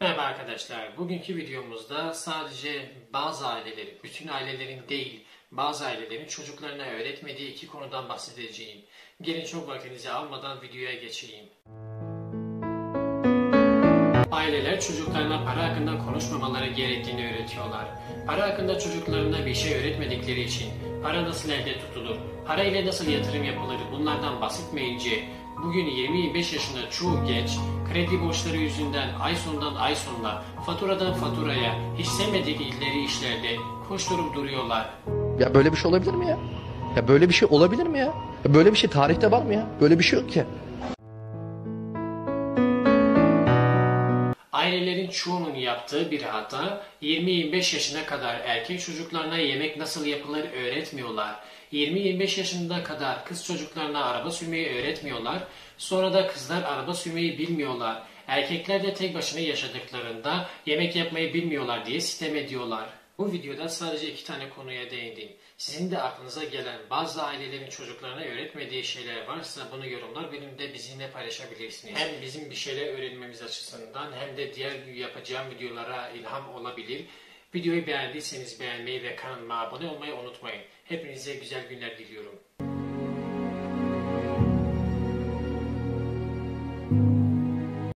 Merhaba arkadaşlar. Bugünkü videomuzda sadece bazı ailelerin, bütün ailelerin değil, bazı ailelerin çocuklarına öğretmediği iki konudan bahsedeceğim. Gelin çok vaktinizi almadan videoya geçeyim. Aileler çocuklarına para hakkında konuşmamaları gerektiğini öğretiyorlar. Para hakkında çocuklarına bir şey öğretmedikleri için para nasıl elde tutulur, para ile nasıl yatırım yapılır bunlardan bahsetmeyince bugün 20-25 yaşında çoğu genç kredi borçları yüzünden ay sonundan ay sonuna faturadan faturaya hiç sevmedikleri işlerde koşturup duruyorlar. Ya böyle bir şey olabilir mi ya? Ya böyle bir şey olabilir mi ya? ya böyle bir şey tarihte var mı ya? Böyle bir şey yok ki. Ailelerin çoğunun yaptığı bir hata 20-25 yaşına kadar erkek çocuklarına yemek nasıl yapılır öğretmiyorlar. 20-25 yaşında kadar kız çocuklarına araba sürmeyi öğretmiyorlar. Sonra da kızlar araba sürmeyi bilmiyorlar. Erkekler de tek başına yaşadıklarında yemek yapmayı bilmiyorlar diye sitem ediyorlar. Bu videoda sadece iki tane konuya değindim. Sizin de aklınıza gelen bazı ailelerin çocuklarına öğretmediği şeyler varsa bunu yorumlar bölümünde bizimle paylaşabilirsiniz. Hem bizim bir şeyler öğrenmemiz açısından hem de diğer yapacağım videolara ilham olabilir. Videoyu beğendiyseniz beğenmeyi ve kanalıma abone olmayı unutmayın. Hepinize güzel günler diliyorum.